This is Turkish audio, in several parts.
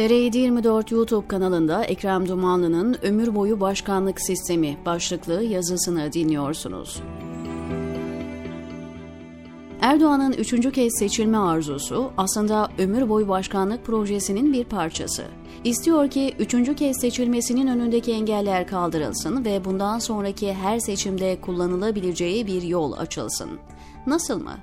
TR724 YouTube kanalında Ekrem Dumanlı'nın Ömür Boyu Başkanlık Sistemi başlıklı yazısını dinliyorsunuz. Erdoğan'ın üçüncü kez seçilme arzusu aslında ömür boyu başkanlık projesinin bir parçası. İstiyor ki üçüncü kez seçilmesinin önündeki engeller kaldırılsın ve bundan sonraki her seçimde kullanılabileceği bir yol açılsın. Nasıl mı?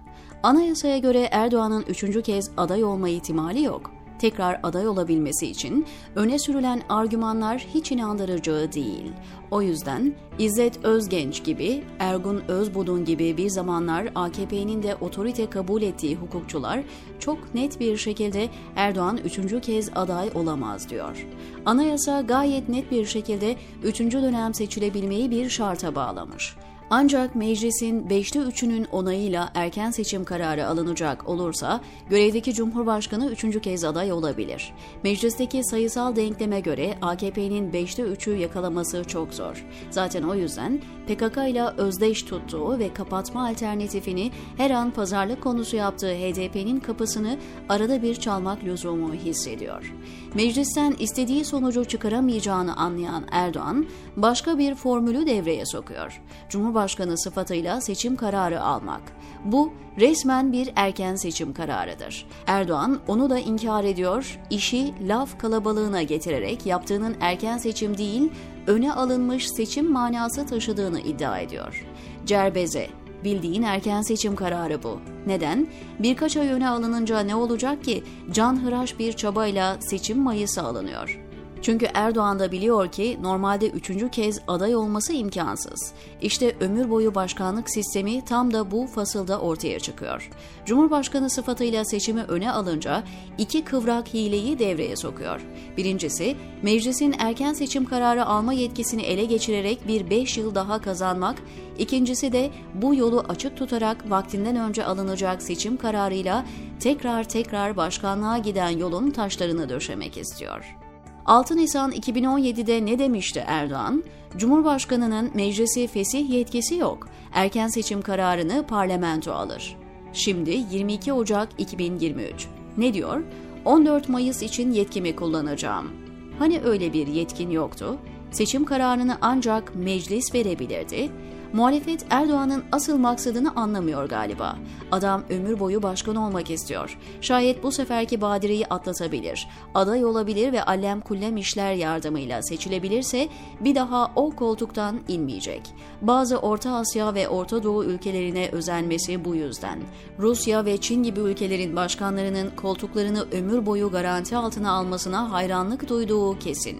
Anayasaya göre Erdoğan'ın üçüncü kez aday olma ihtimali yok tekrar aday olabilmesi için öne sürülen argümanlar hiç inandırıcı değil. O yüzden İzzet Özgenç gibi, Ergun Özbudun gibi bir zamanlar AKP'nin de otorite kabul ettiği hukukçular çok net bir şekilde Erdoğan üçüncü kez aday olamaz diyor. Anayasa gayet net bir şekilde üçüncü dönem seçilebilmeyi bir şarta bağlamış. Ancak meclisin 5'te 3'ünün onayıyla erken seçim kararı alınacak olursa görevdeki Cumhurbaşkanı üçüncü kez aday olabilir. Meclisteki sayısal denkleme göre AKP'nin 5'te 3'ü yakalaması çok zor. Zaten o yüzden PKK ile özdeş tuttuğu ve kapatma alternatifini her an pazarlık konusu yaptığı HDP'nin kapısını arada bir çalmak lüzumu hissediyor. Meclisten istediği sonucu çıkaramayacağını anlayan Erdoğan başka bir formülü devreye sokuyor. Cumhurbaşkanı Cumhurbaşkanı sıfatıyla seçim kararı almak. Bu resmen bir erken seçim kararıdır. Erdoğan onu da inkar ediyor, işi laf kalabalığına getirerek yaptığının erken seçim değil, öne alınmış seçim manası taşıdığını iddia ediyor. Cerbeze, Bildiğin erken seçim kararı bu. Neden? Birkaç ay öne alınınca ne olacak ki? Canhıraş bir çabayla seçim mayısı alınıyor. Çünkü Erdoğan da biliyor ki normalde üçüncü kez aday olması imkansız. İşte ömür boyu başkanlık sistemi tam da bu fasılda ortaya çıkıyor. Cumhurbaşkanı sıfatıyla seçimi öne alınca iki kıvrak hileyi devreye sokuyor. Birincisi, meclisin erken seçim kararı alma yetkisini ele geçirerek bir beş yıl daha kazanmak, İkincisi de bu yolu açık tutarak vaktinden önce alınacak seçim kararıyla tekrar tekrar başkanlığa giden yolun taşlarını döşemek istiyor. 6 Nisan 2017'de ne demişti Erdoğan? Cumhurbaşkanının meclisi fesih yetkisi yok. Erken seçim kararını parlamento alır. Şimdi 22 Ocak 2023. Ne diyor? 14 Mayıs için yetkimi kullanacağım. Hani öyle bir yetkin yoktu? Seçim kararını ancak meclis verebilirdi. Muhalefet Erdoğan'ın asıl maksadını anlamıyor galiba. Adam ömür boyu başkan olmak istiyor. Şayet bu seferki badireyi atlatabilir, aday olabilir ve allem kullem işler yardımıyla seçilebilirse bir daha o koltuktan inmeyecek. Bazı Orta Asya ve Orta Doğu ülkelerine özenmesi bu yüzden. Rusya ve Çin gibi ülkelerin başkanlarının koltuklarını ömür boyu garanti altına almasına hayranlık duyduğu kesin.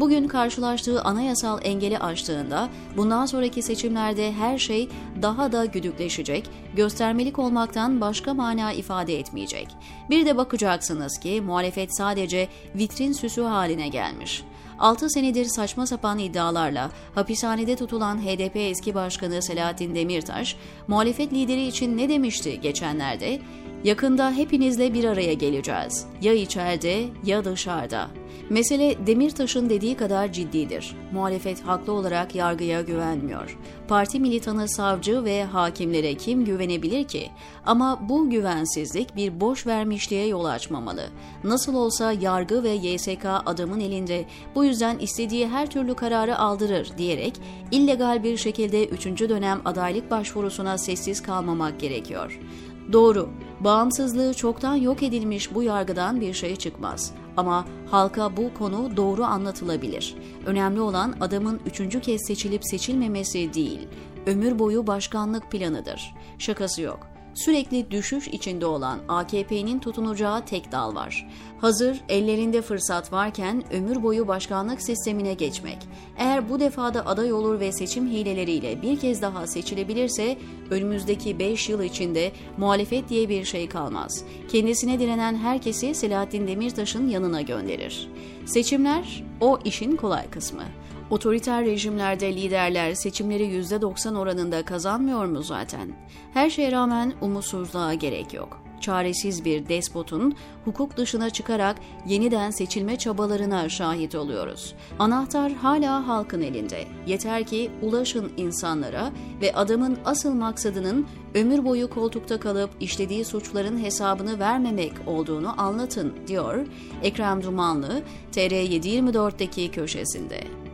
Bugün karşılaştığı anayasal engeli aştığında bundan sonraki seçimlerde her şey daha da güdükleşecek, göstermelik olmaktan başka mana ifade etmeyecek. Bir de bakacaksınız ki muhalefet sadece vitrin süsü haline gelmiş. 6 senedir saçma sapan iddialarla hapishanede tutulan HDP eski başkanı Selahattin Demirtaş, muhalefet lideri için ne demişti geçenlerde? Yakında hepinizle bir araya geleceğiz. Ya içeride ya dışarıda. Mesele Demirtaş'ın dediği kadar ciddidir. Muhalefet haklı olarak yargıya güvenmiyor. Parti militanı savcı ve hakimlere kim güvenebilir ki? Ama bu güvensizlik bir boş vermişliğe yol açmamalı. Nasıl olsa yargı ve YSK adamın elinde bu yüzden istediği her türlü kararı aldırır diyerek illegal bir şekilde 3. dönem adaylık başvurusuna sessiz kalmamak gerekiyor. Doğru, bağımsızlığı çoktan yok edilmiş bu yargıdan bir şey çıkmaz. Ama halka bu konu doğru anlatılabilir. Önemli olan adamın üçüncü kez seçilip seçilmemesi değil, ömür boyu başkanlık planıdır. Şakası yok sürekli düşüş içinde olan AKP'nin tutunacağı tek dal var. Hazır ellerinde fırsat varken ömür boyu başkanlık sistemine geçmek. Eğer bu defada aday olur ve seçim hileleriyle bir kez daha seçilebilirse önümüzdeki 5 yıl içinde muhalefet diye bir şey kalmaz. Kendisine direnen herkesi Selahattin Demirtaş'ın yanına gönderir. Seçimler o işin kolay kısmı. Otoriter rejimlerde liderler seçimleri %90 oranında kazanmıyor mu zaten? Her şeye rağmen umutsuzluğa gerek yok. çaresiz bir despotun hukuk dışına çıkarak yeniden seçilme çabalarına şahit oluyoruz. Anahtar hala halkın elinde. Yeter ki ulaşın insanlara ve adamın asıl maksadının ömür boyu koltukta kalıp işlediği suçların hesabını vermemek olduğunu anlatın diyor Ekrem Dumanlı TR724'deki köşesinde.